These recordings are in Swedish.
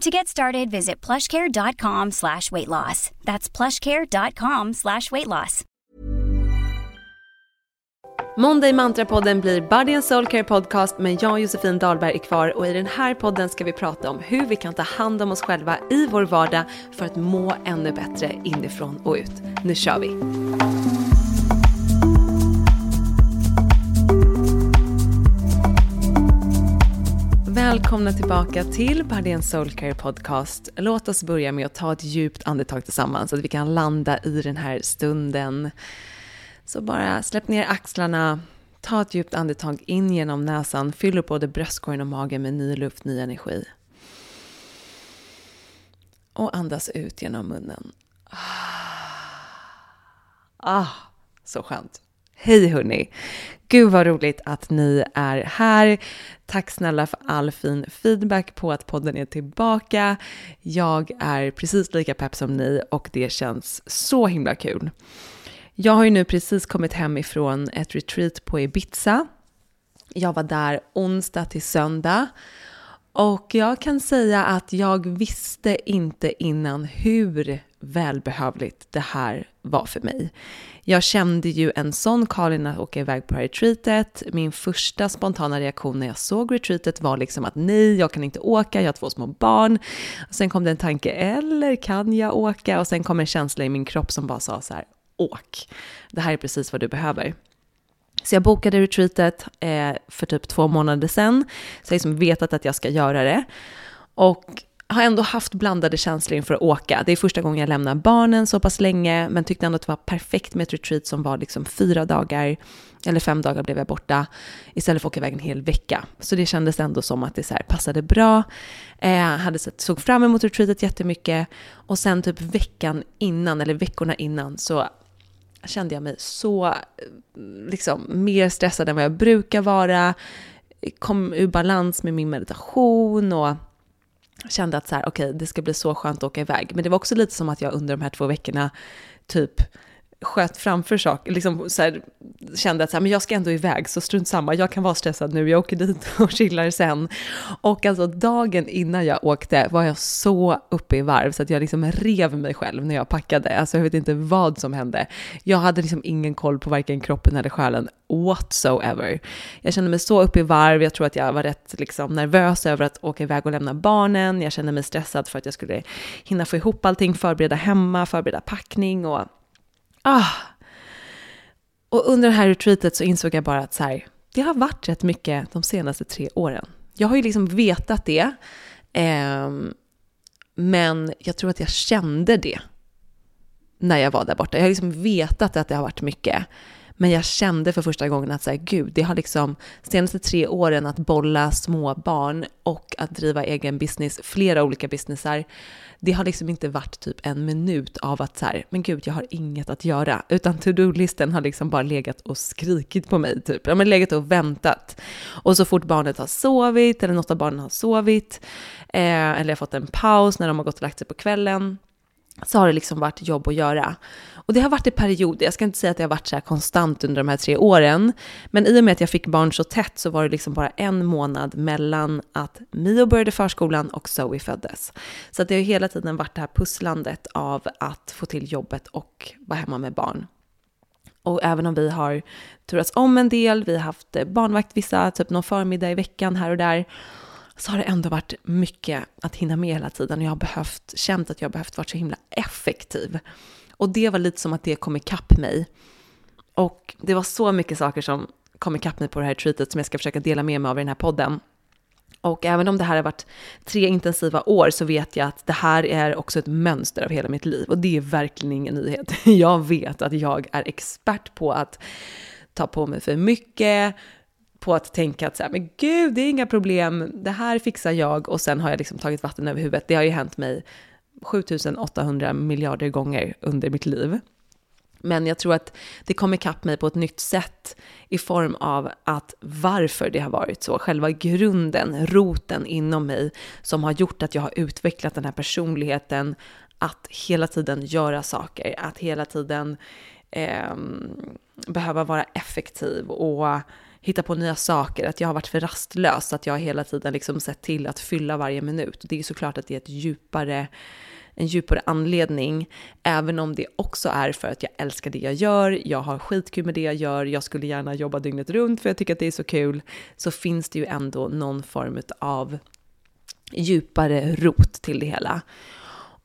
To get started, visit plushcare.com slash weight loss. That's plushcare.com slash weight loss. Måndag i Mantrapodden blir Body and Soul Care Podcast men jag och Josefin Dahlberg är kvar och i den här podden ska vi prata om hur vi kan ta hand om oss själva i vår vardag för att må ännu bättre inifrån och ut. Nu kör vi! Välkomna tillbaka till Bardén Soulcare Podcast. Låt oss börja med att ta ett djupt andetag tillsammans så att vi kan landa i den här stunden. Så bara släpp ner axlarna, ta ett djupt andetag in genom näsan, fyll upp både bröstkorgen och magen med ny luft, ny energi. Och andas ut genom munnen. Ah, så skönt. Hej hörni! Gud vad roligt att ni är här. Tack snälla för all fin feedback på att podden är tillbaka. Jag är precis lika pepp som ni och det känns så himla kul. Jag har ju nu precis kommit hem ifrån ett retreat på Ibiza. Jag var där onsdag till söndag och jag kan säga att jag visste inte innan hur välbehövligt det här var för mig. Jag kände ju en sån Karin att åka iväg på retreatet. Min första spontana reaktion när jag såg retreatet var liksom att nej, jag kan inte åka, jag har två små barn. Och sen kom det en tanke, eller kan jag åka? Och sen kom en känsla i min kropp som bara sa så här, åk. Det här är precis vad du behöver. Så jag bokade retreatet eh, för typ två månader sedan. Så jag har liksom vetat att jag ska göra det. Och har ändå haft blandade känslor inför att åka. Det är första gången jag lämnar barnen så pass länge, men tyckte ändå att det var perfekt med ett retreat som var liksom fyra dagar, eller fem dagar blev jag borta, istället för att åka iväg en hel vecka. Så det kändes ändå som att det så passade bra. Jag eh, hade sett, såg fram emot retreatet jättemycket och sen typ veckan innan, eller veckorna innan, så kände jag mig så, eh, liksom, mer stressad än vad jag brukar vara, kom ur balans med min meditation och kände att så här, okej, okay, det ska bli så skönt att åka iväg. Men det var också lite som att jag under de här två veckorna typ sköt framför saker, liksom så här, kände att så här, men jag ska ändå iväg, så strunt samma, jag kan vara stressad nu, jag åker dit och chillar sen. Och alltså dagen innan jag åkte var jag så uppe i varv så att jag liksom rev mig själv när jag packade. Alltså jag vet inte vad som hände. Jag hade liksom ingen koll på varken kroppen eller själen whatsoever. Jag kände mig så uppe i varv, jag tror att jag var rätt liksom nervös över att åka iväg och lämna barnen. Jag kände mig stressad för att jag skulle hinna få ihop allting, förbereda hemma, förbereda packning och Ah. Och under det här retreatet så insåg jag bara att så här, det har varit rätt mycket de senaste tre åren. Jag har ju liksom vetat det, eh, men jag tror att jag kände det när jag var där borta. Jag har liksom vetat att det har varit mycket. Men jag kände för första gången att så här, gud, det har liksom senaste tre åren att bolla småbarn och att driva egen business, flera olika businessar, det har liksom inte varit typ en minut av att så här, men gud, jag har inget att göra, utan to-do-listen har liksom bara legat och skrikit på mig, typ. Ja, men legat och väntat. Och så fort barnet har sovit, eller något av barnen har sovit, eh, eller jag fått en paus när de har gått och lagt sig på kvällen, så har det liksom varit jobb att göra. Och det har varit i perioder, jag ska inte säga att det har varit så här konstant under de här tre åren, men i och med att jag fick barn så tätt så var det liksom bara en månad mellan att Mio började förskolan och Zoe föddes. Så det har hela tiden varit det här pusslandet av att få till jobbet och vara hemma med barn. Och även om vi har turats om en del, vi har haft barnvakt vissa, typ någon förmiddag i veckan här och där, så har det ändå varit mycket att hinna med hela tiden och jag har behövt, känt att jag har behövt vara så himla effektiv. Och det var lite som att det kom ikapp mig. Och det var så mycket saker som kom ikapp mig på det här treatet som jag ska försöka dela med mig av i den här podden. Och även om det här har varit tre intensiva år så vet jag att det här är också ett mönster av hela mitt liv. Och det är verkligen ingen nyhet. Jag vet att jag är expert på att ta på mig för mycket, på att tänka att så här, men gud, det är inga problem, det här fixar jag och sen har jag liksom tagit vatten över huvudet. Det har ju hänt mig 7800 miljarder gånger under mitt liv. Men jag tror att det kom ikapp mig på ett nytt sätt i form av att varför det har varit så, själva grunden, roten inom mig som har gjort att jag har utvecklat den här personligheten att hela tiden göra saker, att hela tiden eh, behöva vara effektiv och hitta på nya saker, att jag har varit för rastlös, att jag hela tiden liksom sett till att fylla varje minut. Det är såklart att det är ett djupare en djupare anledning, även om det också är för att jag älskar det jag gör, jag har skitkul med det jag gör, jag skulle gärna jobba dygnet runt för jag tycker att det är så kul, så finns det ju ändå någon form av djupare rot till det hela.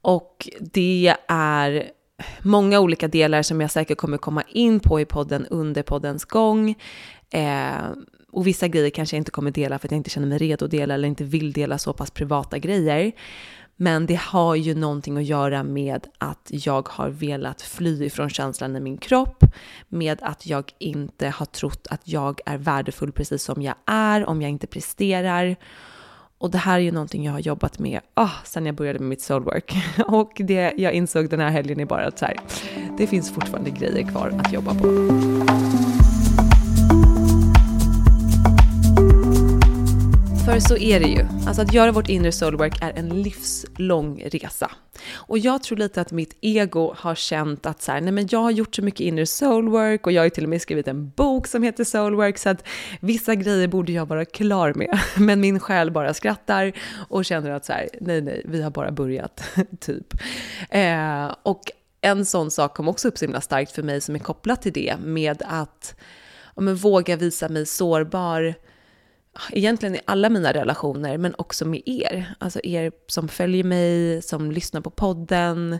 Och det är många olika delar som jag säkert kommer komma in på i podden under poddens gång. Eh, och vissa grejer kanske jag inte kommer dela för att jag inte känner mig redo att dela eller inte vill dela så pass privata grejer. Men det har ju någonting att göra med att jag har velat fly ifrån känslan i min kropp, med att jag inte har trott att jag är värdefull precis som jag är om jag inte presterar. Och det här är ju någonting jag har jobbat med oh, sen jag började med mitt soulwork. Och det jag insåg den här helgen är bara att så här, det finns fortfarande grejer kvar att jobba på. För så är det ju. Alltså att göra vårt inre soulwork är en livslång resa. Och jag tror lite att mitt ego har känt att så här, nej men jag har gjort så mycket inre soulwork och jag har ju till och med skrivit en bok som heter soulwork så att vissa grejer borde jag vara klar med. Men min själ bara skrattar och känner att så här, nej nej, vi har bara börjat, typ. Eh, och en sån sak kom också upp så himla starkt för mig som är kopplat till det med att ja, men våga visa mig sårbar egentligen i alla mina relationer, men också med er. Alltså er som följer mig, som lyssnar på podden.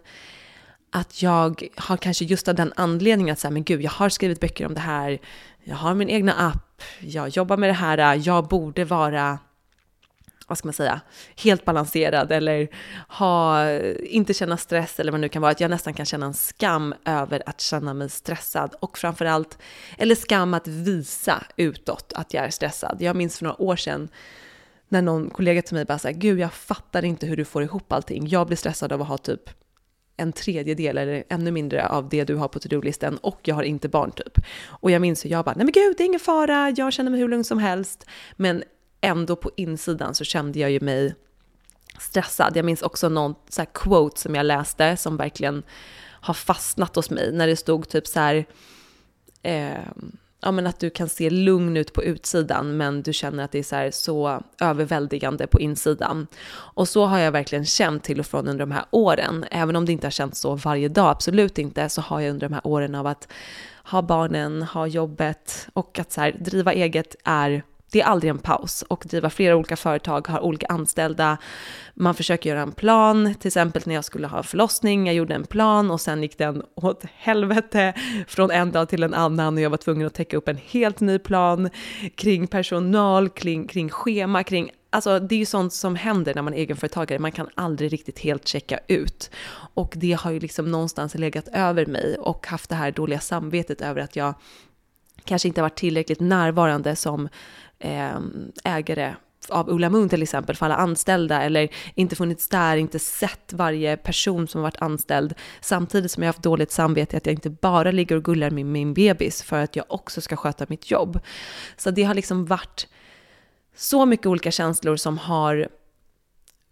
Att jag har kanske just av den anledningen att säga, men gud, jag har skrivit böcker om det här, jag har min egna app, jag jobbar med det här, jag borde vara vad ska man säga, helt balanserad eller ha, inte känna stress eller vad det nu kan vara, att jag nästan kan känna en skam över att känna mig stressad och framförallt, eller skam att visa utåt att jag är stressad. Jag minns för några år sedan när någon kollega till mig bara sa, gud jag fattar inte hur du får ihop allting. Jag blir stressad av att ha typ en tredjedel eller ännu mindre av det du har på to-do-listen och jag har inte barn typ. Och jag minns hur jag bara, nej men gud det är ingen fara, jag känner mig hur lugn som helst. Men ändå på insidan så kände jag ju mig stressad. Jag minns också någon så här quote som jag läste som verkligen har fastnat hos mig när det stod typ så här, eh, ja men att du kan se lugn ut på utsidan men du känner att det är så, här, så överväldigande på insidan. Och så har jag verkligen känt till och från under de här åren. Även om det inte har känts så varje dag, absolut inte, så har jag under de här åren av att ha barnen, ha jobbet och att så här, driva eget är det är aldrig en paus och driva flera olika företag, har olika anställda. Man försöker göra en plan, till exempel när jag skulle ha förlossning, jag gjorde en plan och sen gick den åt helvete från en dag till en annan och jag var tvungen att täcka upp en helt ny plan kring personal, kring, kring schema, kring Alltså det är ju sånt som händer när man är egenföretagare, man kan aldrig riktigt helt checka ut. Och det har ju liksom någonstans legat över mig och haft det här dåliga samvetet över att jag kanske inte har varit tillräckligt närvarande som Ehm, ägare av Ulla Moon till exempel för alla anställda eller inte funnits där, inte sett varje person som varit anställd samtidigt som jag haft dåligt samvete att jag inte bara ligger och gullar med min bebis för att jag också ska sköta mitt jobb. Så det har liksom varit så mycket olika känslor som har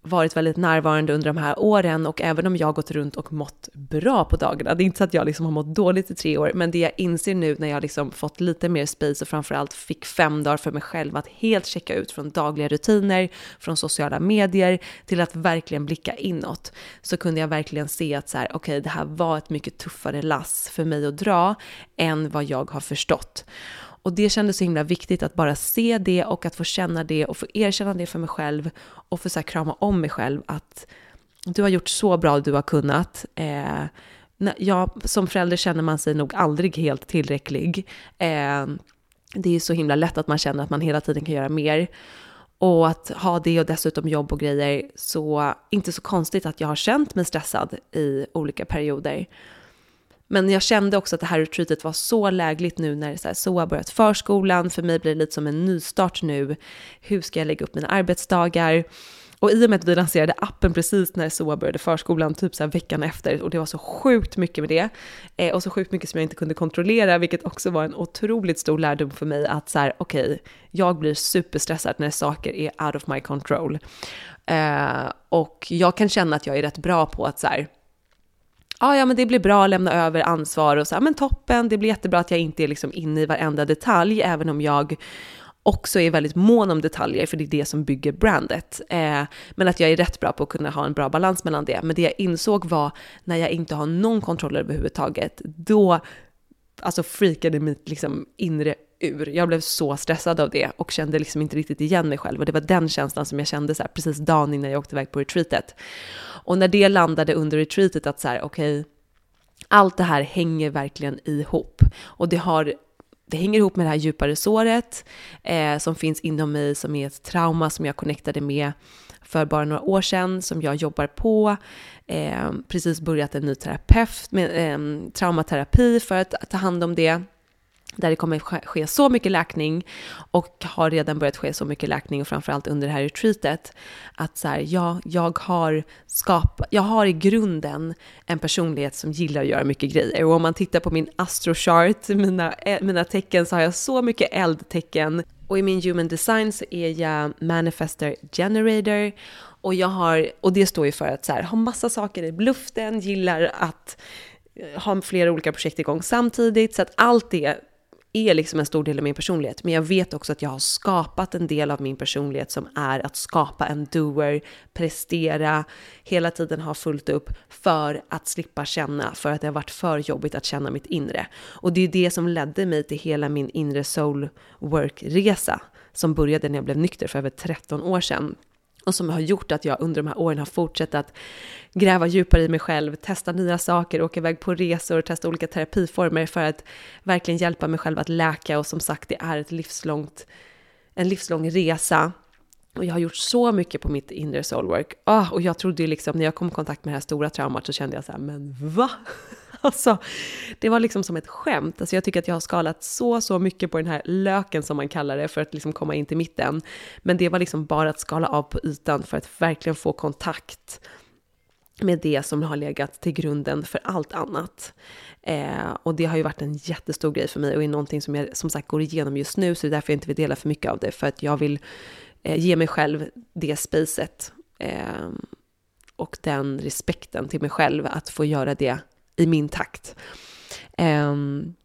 varit väldigt närvarande under de här åren och även om jag har gått runt och mått bra på dagarna, det är inte så att jag liksom har mått dåligt i tre år, men det jag inser nu när jag liksom fått lite mer space och framförallt fick fem dagar för mig själv att helt checka ut från dagliga rutiner, från sociala medier till att verkligen blicka inåt, så kunde jag verkligen se att så här, okej, okay, det här var ett mycket tuffare lass för mig att dra än vad jag har förstått. Och det kändes så himla viktigt att bara se det och att få känna det och få erkänna det för mig själv och få så krama om mig själv att du har gjort så bra du har kunnat. Eh, ja, som förälder känner man sig nog aldrig helt tillräcklig. Eh, det är så himla lätt att man känner att man hela tiden kan göra mer. Och att ha det och dessutom jobb och grejer, så inte så konstigt att jag har känt mig stressad i olika perioder. Men jag kände också att det här retreatet var så lägligt nu när så, här, SOA har börjat förskolan. För mig blir det lite som en nystart nu. Hur ska jag lägga upp mina arbetsdagar? Och i och med att vi lanserade appen precis när SOA började förskolan, typ så här veckan efter, och det var så sjukt mycket med det, eh, och så sjukt mycket som jag inte kunde kontrollera, vilket också var en otroligt stor lärdom för mig att så här, okej, okay, jag blir superstressad när saker är out of my control. Eh, och jag kan känna att jag är rätt bra på att så här, ja, ja, men det blir bra att lämna över ansvar och så, ja, men toppen, det blir jättebra att jag inte är liksom inne i varenda detalj, även om jag också är väldigt mån om detaljer, för det är det som bygger brandet. Eh, men att jag är rätt bra på att kunna ha en bra balans mellan det. Men det jag insåg var när jag inte har någon kontroll överhuvudtaget, då alltså freakade mitt liksom inre ur. Jag blev så stressad av det och kände liksom inte riktigt igen mig själv. Och det var den känslan som jag kände så här, precis dagen innan jag åkte iväg på retreatet. Och när det landade under retreatet att så här, okej, okay, allt det här hänger verkligen ihop. Och det har det hänger ihop med det här djupare såret eh, som finns inom mig, som är ett trauma som jag connectade med för bara några år sedan, som jag jobbar på. Eh, precis börjat en ny terapeut med eh, traumaterapi för att ta hand om det där det kommer ske så mycket läkning och har redan börjat ske så mycket läkning och framförallt under det här retreatet att så här, ja, jag har skapat, jag har i grunden en personlighet som gillar att göra mycket grejer. Och om man tittar på min astrochart, mina, eh, mina tecken så har jag så mycket eldtecken. Och i min human design så är jag manifester generator. Och jag har, och det står ju för att så här, ha massa saker i luften, gillar att eh, ha flera olika projekt igång samtidigt. Så att allt det är liksom en stor del av min personlighet, men jag vet också att jag har skapat en del av min personlighet som är att skapa en doer, prestera, hela tiden ha fullt upp för att slippa känna, för att det har varit för jobbigt att känna mitt inre. Och det är det som ledde mig till hela min inre soul work-resa som började när jag blev nykter för över 13 år sedan och som har gjort att jag under de här åren har fortsatt att gräva djupare i mig själv, testa nya saker, åka iväg på resor, testa olika terapiformer för att verkligen hjälpa mig själv att läka och som sagt det är ett livslångt, en livslång resa. Och jag har gjort så mycket på mitt inre soulwork. Oh, och jag trodde ju liksom, när jag kom i kontakt med det här stora traumat så kände jag så här, men va? Alltså, det var liksom som ett skämt. Alltså jag tycker att jag har skalat så, så mycket på den här löken som man kallar det för att liksom komma in till mitten. Men det var liksom bara att skala av på ytan för att verkligen få kontakt med det som har legat till grunden för allt annat. Eh, och det har ju varit en jättestor grej för mig och är någonting som jag som sagt går igenom just nu, så det är därför jag inte vill dela för mycket av det, för att jag vill eh, ge mig själv det spacet eh, och den respekten till mig själv att få göra det i min takt. Um,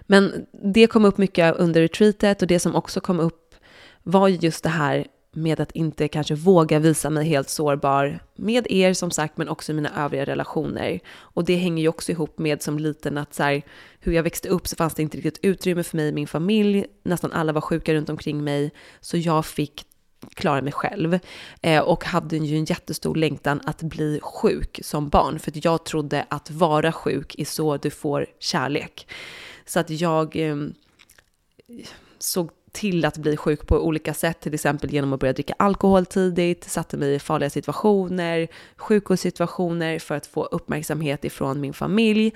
men det kom upp mycket under retreatet och det som också kom upp var just det här med att inte kanske våga visa mig helt sårbar med er som sagt, men också i mina övriga relationer. Och det hänger ju också ihop med som liten att så här, hur jag växte upp så fanns det inte riktigt utrymme för mig i min familj. Nästan alla var sjuka runt omkring mig, så jag fick klara mig själv eh, och hade ju en jättestor längtan att bli sjuk som barn för att jag trodde att vara sjuk är så du får kärlek. Så att jag eh, såg till att bli sjuk på olika sätt, till exempel genom att börja dricka alkohol tidigt, satte mig i farliga situationer, sjukhussituationer för att få uppmärksamhet ifrån min familj,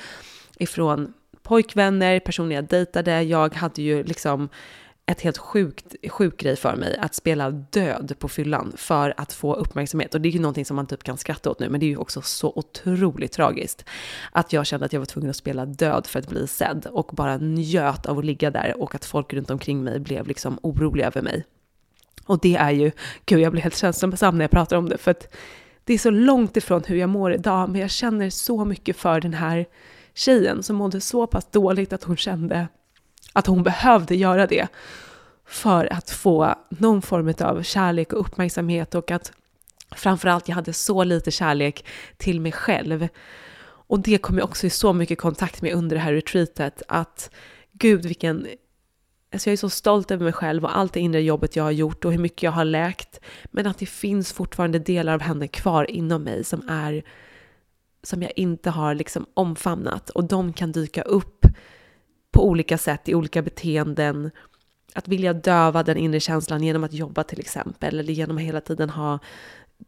ifrån pojkvänner, personer jag dejtade. Jag hade ju liksom ett helt sjukt, sjuk grej för mig att spela död på fyllan för att få uppmärksamhet. Och det är ju någonting som man typ kan skratta åt nu, men det är ju också så otroligt tragiskt. Att jag kände att jag var tvungen att spela död för att bli sedd och bara njöt av att ligga där och att folk runt omkring mig blev liksom oroliga över mig. Och det är ju, gud jag blir helt känslosam när jag pratar om det, för att det är så långt ifrån hur jag mår idag, men jag känner så mycket för den här tjejen som mådde så pass dåligt att hon kände att hon behövde göra det för att få någon form av kärlek och uppmärksamhet och att framförallt jag hade så lite kärlek till mig själv. Och det kom jag också i så mycket kontakt med under det här retreatet, att gud vilken Alltså jag är så stolt över mig själv och allt det inre jobbet jag har gjort och hur mycket jag har läkt. Men att det finns fortfarande delar av henne kvar inom mig som är som jag inte har liksom omfamnat och de kan dyka upp på olika sätt i olika beteenden. Att vilja döva den inre känslan genom att jobba till exempel eller genom att hela tiden ha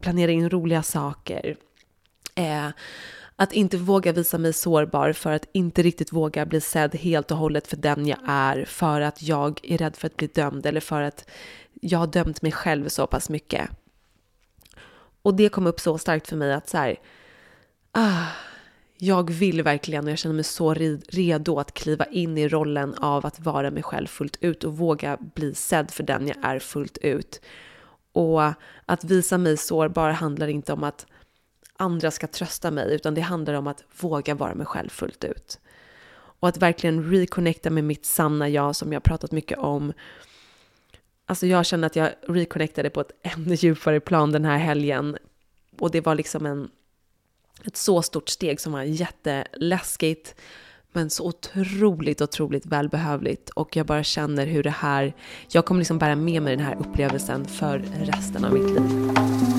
planera in roliga saker. Eh, att inte våga visa mig sårbar för att inte riktigt våga bli sedd helt och hållet för den jag är, för att jag är rädd för att bli dömd eller för att jag har dömt mig själv så pass mycket. Och det kom upp så starkt för mig att så här, ah, jag vill verkligen och jag känner mig så redo att kliva in i rollen av att vara mig själv fullt ut och våga bli sedd för den jag är fullt ut. Och att visa mig sårbar handlar inte om att andra ska trösta mig, utan det handlar om att våga vara mig själv fullt ut. Och att verkligen reconnecta med mitt sanna jag som jag pratat mycket om. Alltså jag känner att jag reconnectade på ett ännu djupare plan den här helgen. Och det var liksom en, ett så stort steg som var jätteläskigt. Men så otroligt, otroligt välbehövligt. Och jag bara känner hur det här, jag kommer liksom bära med mig den här upplevelsen för resten av mitt liv.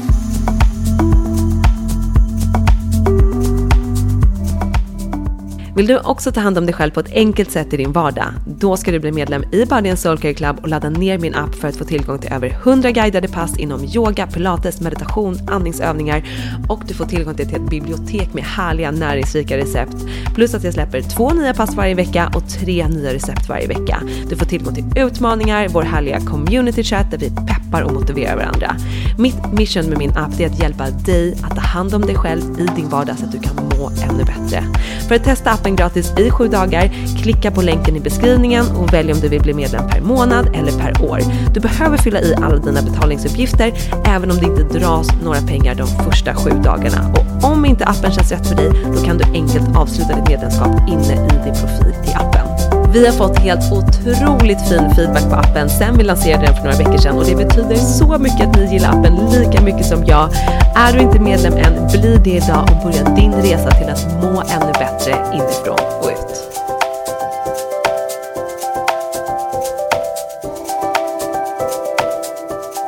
Vill du också ta hand om dig själv på ett enkelt sätt i din vardag? Då ska du bli medlem i Body Soulcare Club och ladda ner min app för att få tillgång till över 100 guidade pass inom yoga, pilates, meditation, andningsövningar och du får tillgång till ett bibliotek med härliga näringsrika recept. Plus att jag släpper två nya pass varje vecka och tre nya recept varje vecka. Du får tillgång till utmaningar, vår härliga community chat där vi peppar och motiverar varandra. Mitt mission med min app är att hjälpa dig att ta hand om dig själv i din vardag så att du kan må ännu bättre. För att testa appen gratis i sju dagar, klicka på länken i beskrivningen och välj om du vill bli medlem per månad eller per år. Du behöver fylla i alla dina betalningsuppgifter även om det inte dras några pengar de första sju dagarna. Och om inte appen känns rätt för dig, då kan du enkelt avsluta ditt medlemskap inne i din profil i appen. Vi har fått helt otroligt fin feedback på appen sen vi lanserade den för några veckor sedan och det betyder så mycket att ni gillar appen lika mycket som jag. Är du inte medlem än, bli det idag och börja din resa till att må ännu bättre inifrån och ut.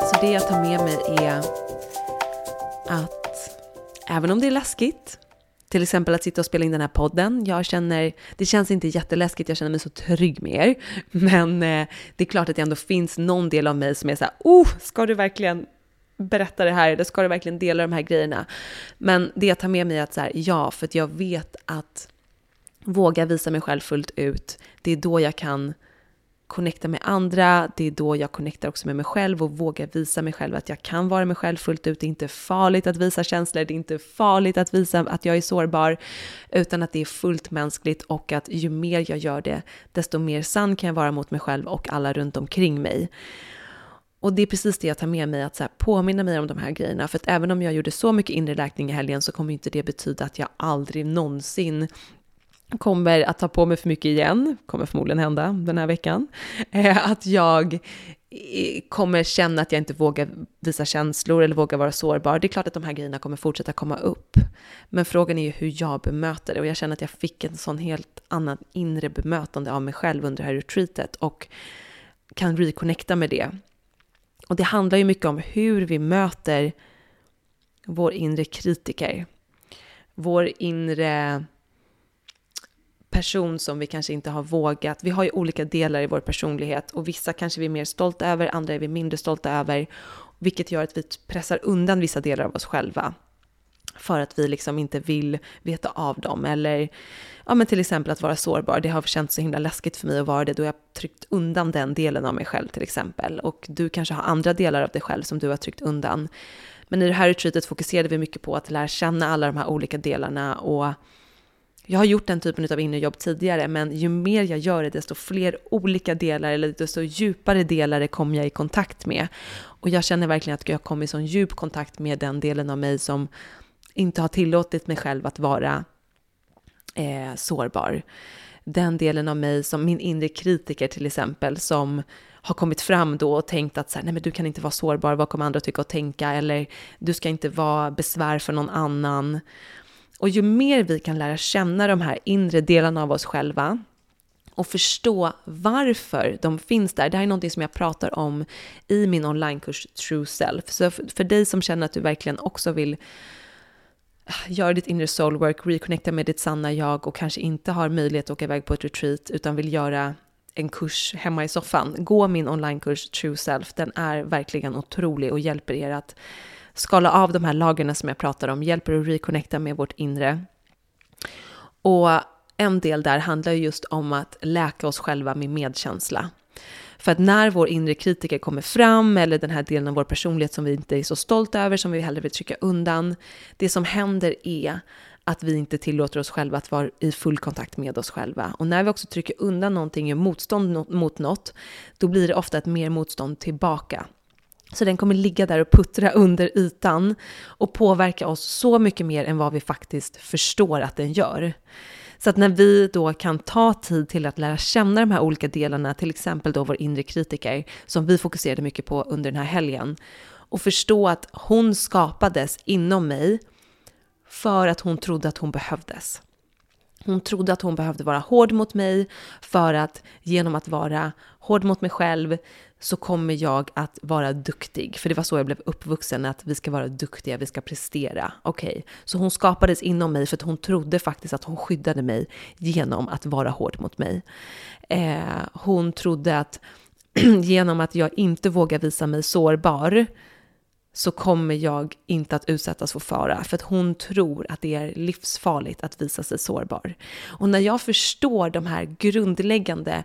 Så det jag tar med mig är att även om det är läskigt till exempel att sitta och spela in den här podden. Jag känner, det känns inte jätteläskigt, jag känner mig så trygg med er. Men eh, det är klart att det ändå finns någon del av mig som är så här, oh, ska du verkligen berätta det här eller ska du verkligen dela de här grejerna? Men det jag tar med mig är att så här, ja, för att jag vet att våga visa mig själv fullt ut, det är då jag kan connecta med andra, det är då jag connectar också med mig själv och vågar visa mig själv att jag kan vara mig själv fullt ut. Det är inte farligt att visa känslor, det är inte farligt att visa att jag är sårbar, utan att det är fullt mänskligt och att ju mer jag gör det, desto mer sann kan jag vara mot mig själv och alla runt omkring mig. Och det är precis det jag tar med mig, att så påminna mig om de här grejerna. För att även om jag gjorde så mycket inre läkning i helgen så kommer inte det betyda att jag aldrig någonsin kommer att ta på mig för mycket igen, kommer förmodligen hända den här veckan, eh, att jag eh, kommer känna att jag inte vågar visa känslor eller vågar vara sårbar. Det är klart att de här grejerna kommer fortsätta komma upp. Men frågan är ju hur jag bemöter det och jag känner att jag fick en sån helt annan inre bemötande av mig själv under det här retreatet och kan reconnecta med det. Och det handlar ju mycket om hur vi möter vår inre kritiker, vår inre person som vi kanske inte har vågat. Vi har ju olika delar i vår personlighet och vissa kanske vi är mer stolta över, andra är vi mindre stolta över, vilket gör att vi pressar undan vissa delar av oss själva för att vi liksom inte vill veta av dem. Eller ja, men till exempel att vara sårbar. Det har känts så himla läskigt för mig att vara det då jag tryckt undan den delen av mig själv till exempel. Och du kanske har andra delar av dig själv som du har tryckt undan. Men i det här retreatet fokuserade vi mycket på att lära känna alla de här olika delarna och jag har gjort den typen av inre jobb tidigare, men ju mer jag gör det, desto fler olika delar eller desto djupare delar kommer jag i kontakt med. Och jag känner verkligen att jag kommer i sån djup kontakt med den delen av mig som inte har tillåtit mig själv att vara eh, sårbar. Den delen av mig som min inre kritiker till exempel, som har kommit fram då och tänkt att så här, nej men du kan inte vara sårbar, vad kommer andra tycka och tänka? Eller du ska inte vara besvär för någon annan. Och ju mer vi kan lära känna de här inre delarna av oss själva och förstå varför de finns där. Det här är någonting som jag pratar om i min onlinekurs True Self. Så för dig som känner att du verkligen också vill ah, göra ditt inre soul work, reconnecta med ditt sanna jag och kanske inte har möjlighet att åka iväg på ett retreat utan vill göra en kurs hemma i soffan. Gå min onlinekurs True Self. Den är verkligen otrolig och hjälper er att skala av de här lagren som jag pratar om, hjälper att reconnecta med vårt inre. Och en del där handlar just om att läka oss själva med medkänsla. För att när vår inre kritiker kommer fram, eller den här delen av vår personlighet som vi inte är så stolta över, som vi hellre vill trycka undan, det som händer är att vi inte tillåter oss själva att vara i full kontakt med oss själva. Och när vi också trycker undan någonting, gör motstånd mot något, då blir det ofta ett mer motstånd tillbaka. Så den kommer ligga där och puttra under ytan och påverka oss så mycket mer än vad vi faktiskt förstår att den gör. Så att när vi då kan ta tid till att lära känna de här olika delarna, till exempel då vår inre kritiker, som vi fokuserade mycket på under den här helgen, och förstå att hon skapades inom mig för att hon trodde att hon behövdes. Hon trodde att hon behövde vara hård mot mig för att genom att vara hård mot mig själv så kommer jag att vara duktig. För det var så jag blev uppvuxen, att vi ska vara duktiga, vi ska prestera. Okej, okay. så hon skapades inom mig för att hon trodde faktiskt att hon skyddade mig genom att vara hård mot mig. Eh, hon trodde att genom att jag inte vågar visa mig sårbar så kommer jag inte att utsättas för fara. För att hon tror att det är livsfarligt att visa sig sårbar. Och när jag förstår de här grundläggande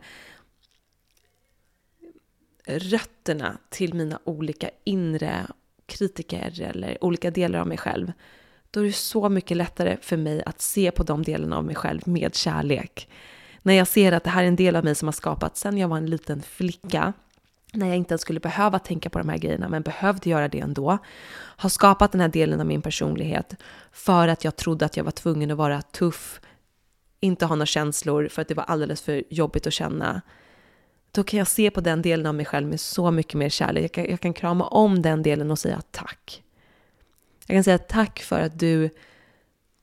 rötterna till mina olika inre kritiker eller olika delar av mig själv, då är det så mycket lättare för mig att se på de delarna av mig själv med kärlek. När jag ser att det här är en del av mig som har skapats sedan jag var en liten flicka, när jag inte ens skulle behöva tänka på de här grejerna, men behövde göra det ändå, har skapat den här delen av min personlighet för att jag trodde att jag var tvungen att vara tuff, inte ha några känslor för att det var alldeles för jobbigt att känna. Då kan jag se på den delen av mig själv med så mycket mer kärlek. Jag kan, jag kan krama om den delen och säga tack. Jag kan säga tack för att du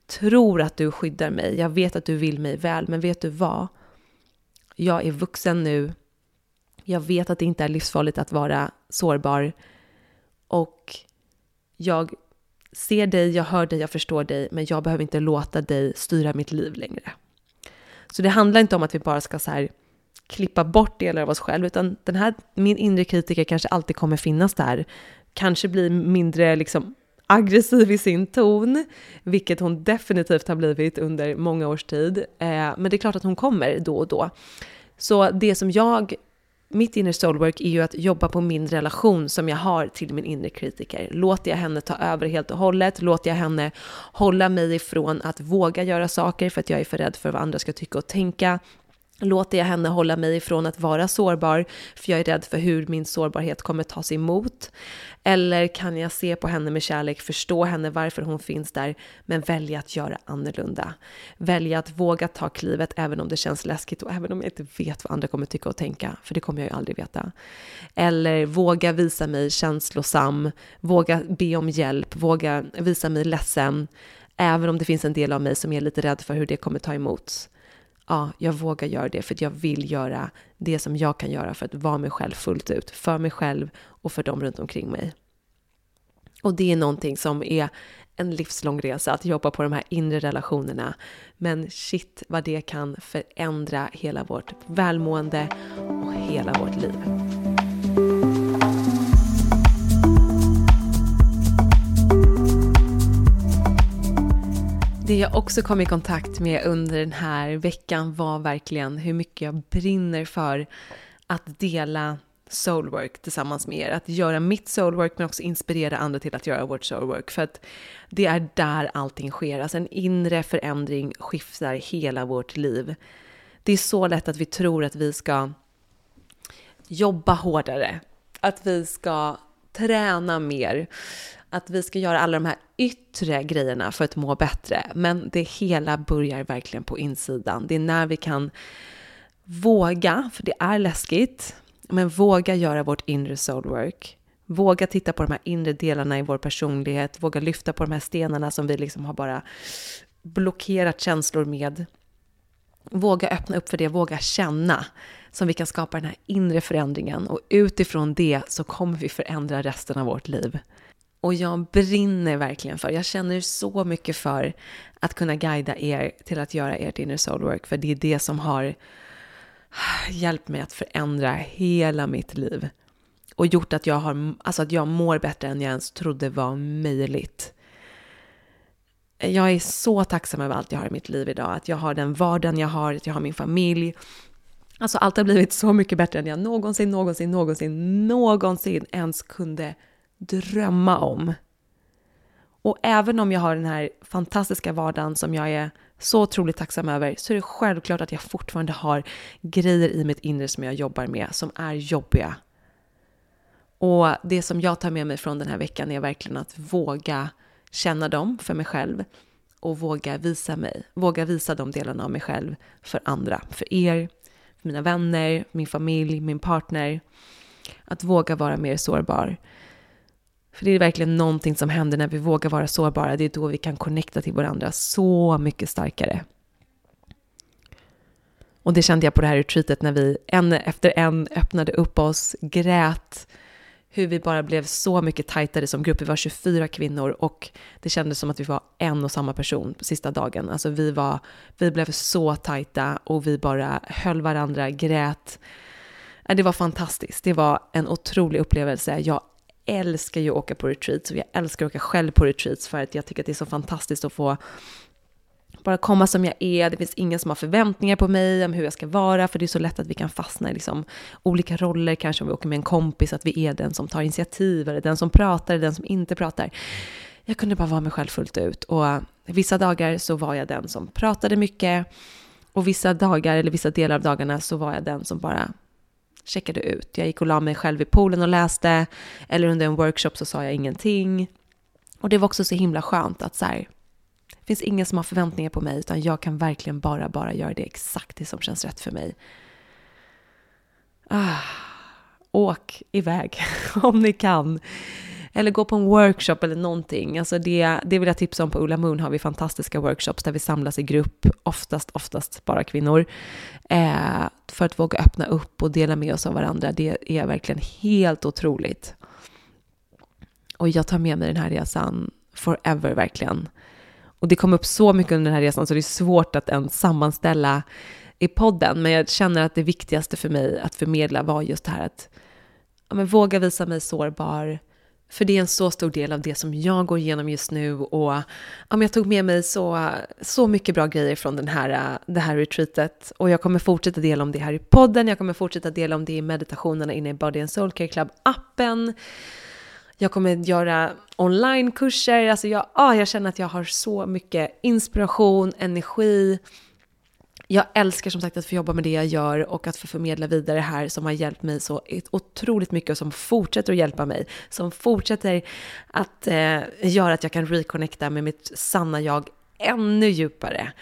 tror att du skyddar mig. Jag vet att du vill mig väl, men vet du vad? Jag är vuxen nu jag vet att det inte är livsfarligt att vara sårbar. Och jag ser dig, jag hör dig, jag förstår dig, men jag behöver inte låta dig styra mitt liv längre. Så det handlar inte om att vi bara ska så här klippa bort delar av oss själva, utan den här, min inre kritiker kanske alltid kommer finnas där. Kanske blir mindre liksom aggressiv i sin ton, vilket hon definitivt har blivit under många års tid. Eh, men det är klart att hon kommer då och då. Så det som jag mitt inner soulwork är ju att jobba på min relation som jag har till min inre kritiker. Låter jag henne ta över helt och hållet? Låter jag henne hålla mig ifrån att våga göra saker för att jag är för rädd för vad andra ska tycka och tänka? Låter jag henne hålla mig ifrån att vara sårbar för jag är rädd för hur min sårbarhet kommer tas emot? Eller kan jag se på henne med kärlek, förstå henne varför hon finns där, men välja att göra annorlunda? Välja att våga ta klivet även om det känns läskigt och även om jag inte vet vad andra kommer tycka och tänka, för det kommer jag ju aldrig veta. Eller våga visa mig känslosam, våga be om hjälp, våga visa mig ledsen, även om det finns en del av mig som är lite rädd för hur det kommer ta emot ja, jag vågar göra det för att jag vill göra det som jag kan göra för att vara mig själv fullt ut, för mig själv och för dem runt omkring mig. Och det är någonting som är en livslång resa att jobba på de här inre relationerna. Men shit vad det kan förändra hela vårt välmående och hela vårt liv. Jag också kom i kontakt med under den här veckan var verkligen hur mycket jag brinner för att dela soulwork tillsammans med er. Att göra mitt soulwork men också inspirera andra till att göra vårt soulwork. För att det är där allting sker. Alltså en inre förändring skiftar hela vårt liv. Det är så lätt att vi tror att vi ska jobba hårdare, att vi ska träna mer, att vi ska göra alla de här yttre grejerna för att må bättre. Men det hela börjar verkligen på insidan. Det är när vi kan våga, för det är läskigt, men våga göra vårt inre soulwork. Våga titta på de här inre delarna i vår personlighet, våga lyfta på de här stenarna som vi liksom har bara blockerat känslor med. Våga öppna upp för det, våga känna som vi kan skapa den här inre förändringen och utifrån det så kommer vi förändra resten av vårt liv. Och jag brinner verkligen för, jag känner så mycket för att kunna guida er till att göra ert inner soulwork, för det är det som har hjälpt mig att förändra hela mitt liv och gjort att jag, har, alltså att jag mår bättre än jag ens trodde var möjligt. Jag är så tacksam över allt jag har i mitt liv idag, att jag har den vardagen jag har, att jag har min familj. Alltså allt har blivit så mycket bättre än jag någonsin, någonsin, någonsin, någonsin ens kunde drömma om. Och även om jag har den här fantastiska vardagen som jag är så otroligt tacksam över så är det självklart att jag fortfarande har grejer i mitt inre som jag jobbar med som är jobbiga. Och det som jag tar med mig från den här veckan är verkligen att våga känna dem för mig själv och våga visa mig, våga visa de delarna av mig själv för andra, för er, för mina vänner, min familj, min partner. Att våga vara mer sårbar. För det är verkligen någonting som händer när vi vågar vara sårbara. Det är då vi kan connecta till varandra så mycket starkare. Och det kände jag på det här retreatet när vi en efter en öppnade upp oss, grät, hur vi bara blev så mycket tajtare som grupp. Vi var 24 kvinnor och det kändes som att vi var en och samma person på sista dagen. Alltså vi, var, vi blev så tajta och vi bara höll varandra, grät. Äh, det var fantastiskt. Det var en otrolig upplevelse. Jag älskar ju att åka på retreats och jag älskar att åka själv på retreats för att jag tycker att det är så fantastiskt att få bara komma som jag är. Det finns ingen som har förväntningar på mig om hur jag ska vara, för det är så lätt att vi kan fastna i liksom olika roller, kanske om vi åker med en kompis, att vi är den som tar initiativ, eller den som pratar, eller den som inte pratar. Jag kunde bara vara mig själv fullt ut och vissa dagar så var jag den som pratade mycket och vissa dagar, eller vissa delar av dagarna, så var jag den som bara checkade ut. Jag gick och la mig själv i poolen och läste, eller under en workshop så sa jag ingenting. Och det var också så himla skönt att så här, det finns ingen som har förväntningar på mig, utan jag kan verkligen bara, bara göra det exakt det som känns rätt för mig. Ah, åk iväg om ni kan. Eller gå på en workshop eller någonting. Alltså det, det vill jag tipsa om på Ola Moon har vi fantastiska workshops där vi samlas i grupp, oftast, oftast bara kvinnor. Eh, för att våga öppna upp och dela med oss av varandra. Det är verkligen helt otroligt. Och jag tar med mig den här resan forever verkligen. Och det kom upp så mycket under den här resan så det är svårt att ens sammanställa i podden. Men jag känner att det viktigaste för mig att förmedla var just det här att ja, men våga visa mig sårbar, för det är en så stor del av det som jag går igenom just nu och ja, jag tog med mig så, så mycket bra grejer från den här, det här retreatet. Och jag kommer fortsätta dela om det här i podden, jag kommer fortsätta dela om det i meditationerna inne i Body and Soul Care Club-appen. Jag kommer göra onlinekurser, alltså jag, ah, jag känner att jag har så mycket inspiration, energi, jag älskar som sagt att få jobba med det jag gör och att få förmedla vidare det här som har hjälpt mig så otroligt mycket och som fortsätter att hjälpa mig. Som fortsätter att eh, göra att jag kan reconnecta med mitt sanna jag ännu djupare.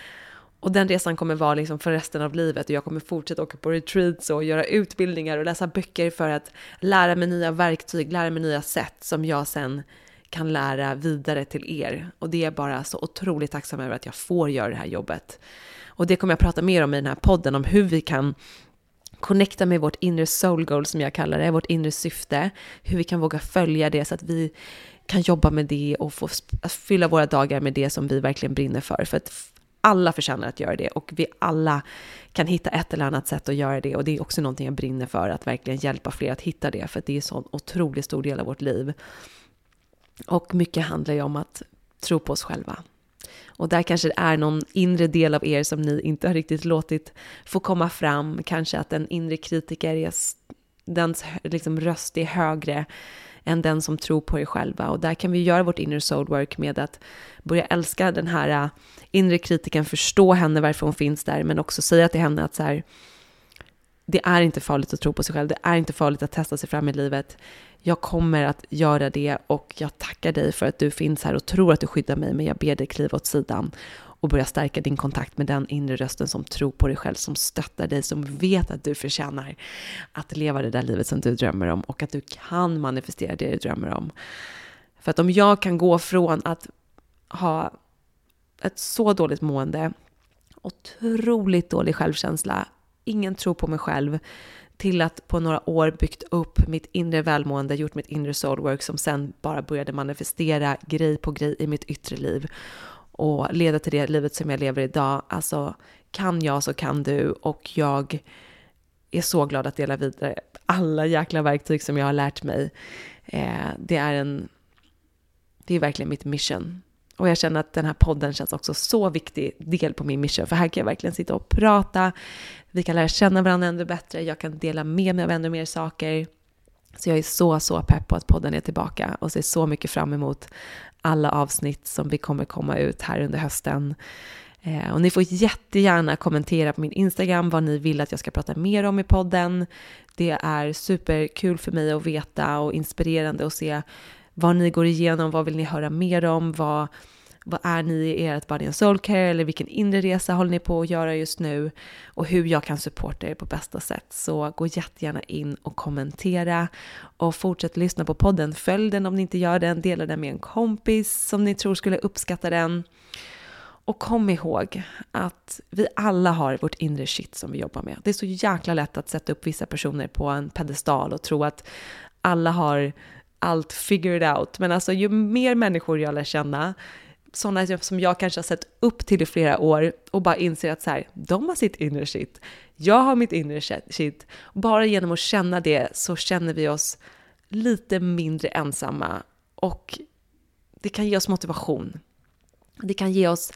Och den resan kommer vara liksom för resten av livet och jag kommer fortsätta åka på retreats och göra utbildningar och läsa böcker för att lära mig nya verktyg, lära mig nya sätt som jag sen kan lära vidare till er. Och det är bara så otroligt tacksam över att jag får göra det här jobbet. Och det kommer jag prata mer om i den här podden, om hur vi kan connecta med vårt inre soul goal som jag kallar det, vårt inre syfte, hur vi kan våga följa det så att vi kan jobba med det och få fylla våra dagar med det som vi verkligen brinner för. För att alla förtjänar att göra det och vi alla kan hitta ett eller annat sätt att göra det och det är också någonting jag brinner för, att verkligen hjälpa fler att hitta det, för att det är en sån otroligt stor del av vårt liv. Och mycket handlar ju om att tro på oss själva. Och där kanske det är någon inre del av er som ni inte har riktigt låtit få komma fram. Kanske att en inre kritiker är dens liksom, röst är högre än den som tror på er själva. Och där kan vi göra vårt inner soul work med att börja älska den här äh, inre kritiken, förstå henne varför hon finns där, men också säga till henne att så här, det är inte farligt att tro på sig själv, det är inte farligt att testa sig fram i livet. Jag kommer att göra det och jag tackar dig för att du finns här och tror att du skyddar mig, men jag ber dig kliva åt sidan och börja stärka din kontakt med den inre rösten som tror på dig själv, som stöttar dig, som vet att du förtjänar att leva det där livet som du drömmer om och att du kan manifestera det du drömmer om. För att om jag kan gå från att ha ett så dåligt mående, otroligt dålig självkänsla, ingen tro på mig själv, till att på några år byggt upp mitt inre välmående, gjort mitt inre soulwork som sen bara började manifestera grej på grej i mitt yttre liv och leda till det livet som jag lever idag. Alltså, kan jag så kan du och jag är så glad att dela vidare alla jäkla verktyg som jag har lärt mig. Eh, det är en, det är verkligen mitt mission. Och jag känner att den här podden känns också så viktig del på min mission, för här kan jag verkligen sitta och prata. Vi kan lära känna varandra ännu bättre. Jag kan dela med mig av ännu mer saker. Så jag är så, så pepp på att podden är tillbaka och ser så mycket fram emot alla avsnitt som vi kommer komma ut här under hösten. Eh, och ni får jättegärna kommentera på min Instagram vad ni vill att jag ska prata mer om i podden. Det är superkul för mig att veta och inspirerande att se vad ni går igenom, vad vill ni höra mer om, vad, vad är ni i ert Body and Soul Care eller vilken inre resa håller ni på att göra just nu och hur jag kan supporta er på bästa sätt. Så gå jättegärna in och kommentera och fortsätt lyssna på podden. Följ den om ni inte gör den, dela den med en kompis som ni tror skulle uppskatta den. Och kom ihåg att vi alla har vårt inre shit som vi jobbar med. Det är så jäkla lätt att sätta upp vissa personer på en pedestal och tro att alla har allt figured out. Men alltså ju mer människor jag lär känna, sådana som jag kanske har sett upp till i flera år och bara inser att så här, de har sitt inre shit, jag har mitt inre shit. Bara genom att känna det så känner vi oss lite mindre ensamma och det kan ge oss motivation. Det kan ge oss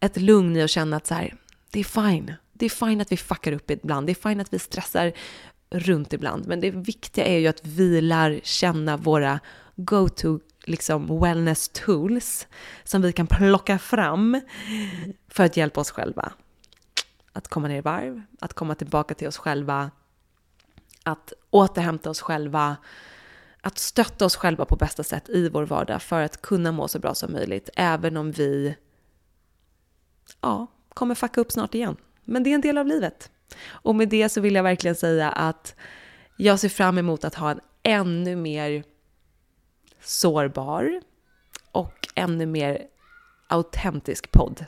ett lugn i att känna att så här, det är fine. Det är fine att vi fuckar upp ibland. Det är fine att vi stressar runt ibland. Men det viktiga är ju att vi lär känna våra go-to liksom wellness tools som vi kan plocka fram för att hjälpa oss själva. Att komma ner i varv, att komma tillbaka till oss själva, att återhämta oss själva, att stötta oss själva på bästa sätt i vår vardag för att kunna må så bra som möjligt, även om vi ja, kommer fucka upp snart igen. Men det är en del av livet. Och med det så vill jag verkligen säga att jag ser fram emot att ha en ännu mer sårbar och ännu mer autentisk podd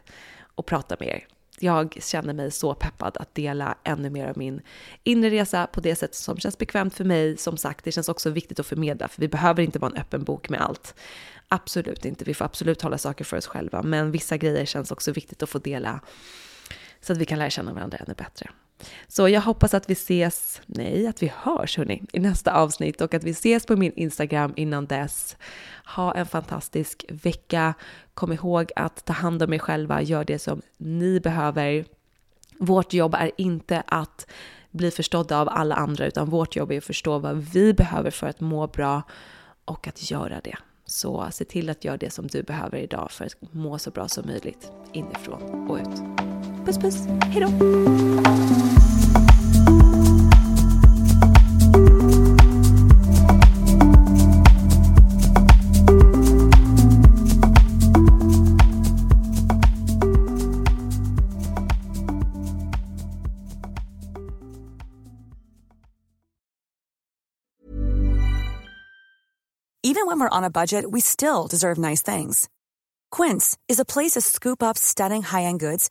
och prata med er. Jag känner mig så peppad att dela ännu mer av min inre resa på det sätt som känns bekvämt för mig. Som sagt, det känns också viktigt att förmedla, för vi behöver inte vara en öppen bok med allt. Absolut inte, vi får absolut hålla saker för oss själva, men vissa grejer känns också viktigt att få dela så att vi kan lära känna varandra ännu bättre. Så jag hoppas att vi ses, nej, att vi hörs hörni, i nästa avsnitt och att vi ses på min Instagram innan dess. Ha en fantastisk vecka. Kom ihåg att ta hand om er själva, gör det som ni behöver. Vårt jobb är inte att bli förstådda av alla andra, utan vårt jobb är att förstå vad vi behöver för att må bra och att göra det. Så se till att göra det som du behöver idag för att må så bra som möjligt inifrån och ut. Puss puss, hejdå! Even when we're on a budget, we still deserve nice things. Quince is a place to scoop up stunning high-end goods